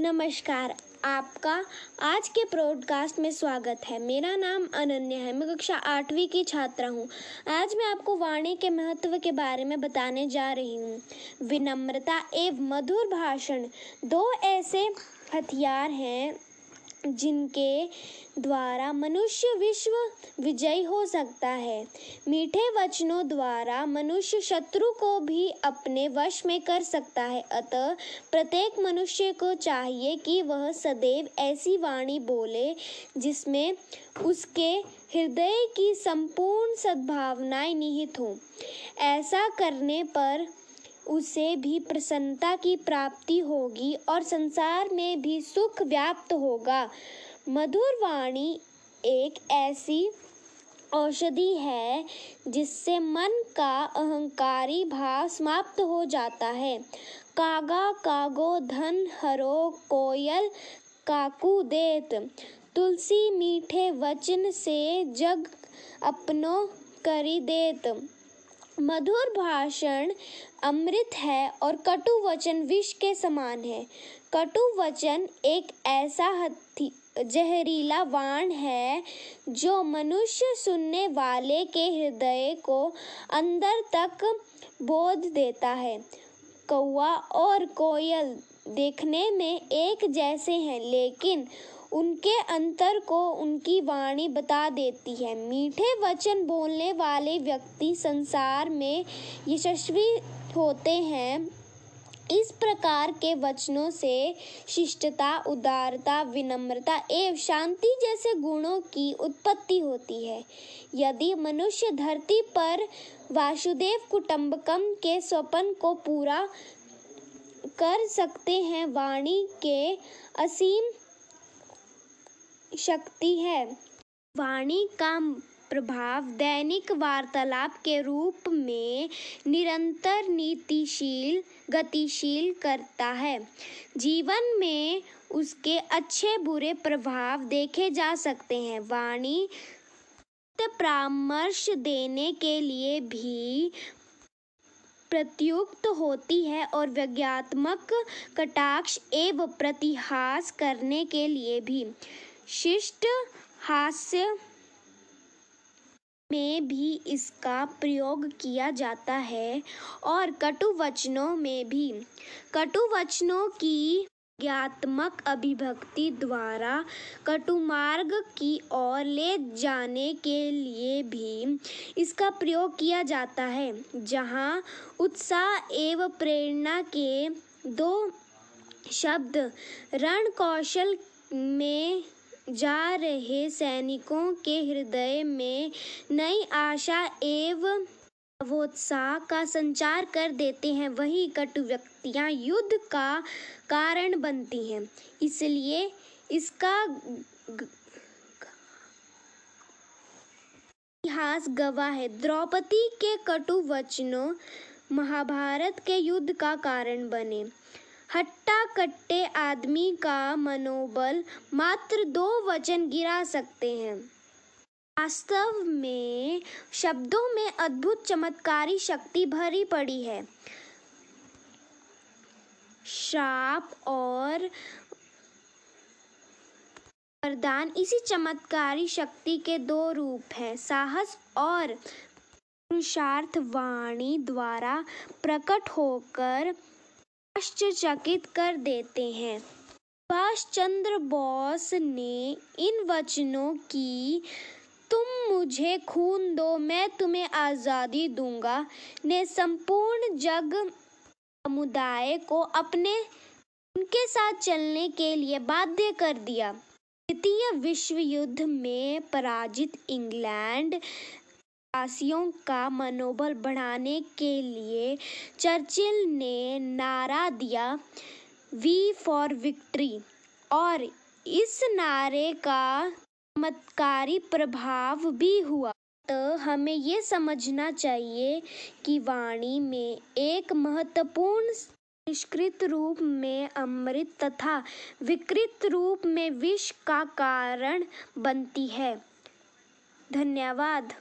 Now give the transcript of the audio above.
नमस्कार, आपका आज के प्रॉडकास्ट में स्वागत है। मेरा नाम अनन्या है। मैं कक्षा आठवीं की छात्रा हूँ। आज मैं आपको वाणी के महत्व के बारे में बताने जा रही हूँ। विनम्रता एवं मधुर भाषण। दो ऐसे हथियार हैं जिनके द्वारा मनुष्य विश्व विजयी हो सकता है। मीठे वचनों द्वारा मनुष्य शत्रु को भी अपने वश में कर सकता है। अतः प्रत्येक मनुष्य को चाहिए कि वह सदैव ऐसी वाणी बोले, जिसमें उसके हृदय की संपूर्ण सद्भावनाएँ निहित हों। ऐसा करने पर उसे भी प्रसन्नता की प्राप्ति होगी और संसार में भी सुख व्याप्त होगा। मधुर वाणी एक ऐसी औषधि है जिससे मन का अहंकारी भाव समाप्त हो जाता है। कागा, कागो, धन, हरो, कोयल, काकू, देत, तुलसी, मीठे वचन से जग अपनो करी देत। मधुर भाषण अमृत है और कटु वचन विष के समान है। कटु वचन एक ऐसा हथी, जहरीला वाण है जो मनुष्य सुनने वाले के हृदय को अंदर तक बोध देता है। कौआ और कोयल देखने में एक जैसे हैं, लेकिन उनके अंतर को उनकी वाणी बता देती है। मीठे वचन बोलने वाले व्यक्ति संसार में यशस्वी होते हैं। इस प्रकार के वचनों से शिष्टता, उदारता, विनम्रता एवं शांति जैसे गुणों की उत्पत्ति होती है। यदि मनुष्य धरती पर वासुदेव कुटुंबकम के स्वप्न को पूरा कर सकते हैं। वाणी के असीम शक्ति है। वाणी का प्रभाव दैनिक वार्तालाप के रूप में निरंतर नीतिशील, गतिशील करता है। जीवन में उसके अच्छे बुरे प्रभाव देखे जा सकते हैं। वाणी परामर्श देने के लिए भी प्रयुक्त होती है और व्यंग्यात्मक कटाक्ष एवं प्रतिहास करने के लिए भी। शिष्ट हास्य में भी इसका प्रयोग किया जाता है और कटु वचनों में भी। कटु वचनों की ज्ञात्मक अभिव्यक्ति द्वारा कटुमार्ग की ओर ले जाने के लिए भी इसका प्रयोग किया जाता है, जहाँ उत्साह एवं प्रेरणा के दो शब्द रण कौशल में जा रहे सैनिकों के हृदय में नई आशा एवं नवोत्साह का संचार कर देते हैं। वही कटु व्यक्तियाँ युद्ध का कारण बनती हैं। इसलिए इसका इतिहास गवाह है। द्रौपदी के कटु वचनों महाभारत के युद्ध का कारण बने। हट्टा कट्टे आदमी का मनोबल मात्र दो वचन गिरा सकते हैं। वास्तव में शब्दों में अद्भुत चमत्कारी शक्ति भरी पड़ी है। श्राप और वरदान इसी चमत्कारी शक्ति के दो रूप हैं। साहस और पुरुषार्थ वाणी द्वारा प्रकट होकर आश्चर्यचकित कर देते हैं। सुभाष चंद्र बोस ने इन वचनों की तुम मुझे खून दो, मैं तुम्हें आज़ादी दूँगा। ने संपूर्ण जग समुदाय को अपने, उनके साथ चलने के लिए बाध्य कर दिया। द्वितीय विश्व युद्ध में पराजित इंग्लैंड वासियों का मनोबल बढ़ाने के लिए चर्चिल ने नारा दिया। वी फॉर विक्ट्री और इस नारे का चमत्कारी प्रभाव भी हुआ। तो हमें ये समझना चाहिए कि वाणी में एक महत्वपूर्ण निष्कृत रूप में अमृत तथा विकृत रूप में विष का कारण बनती है। धन्यवाद।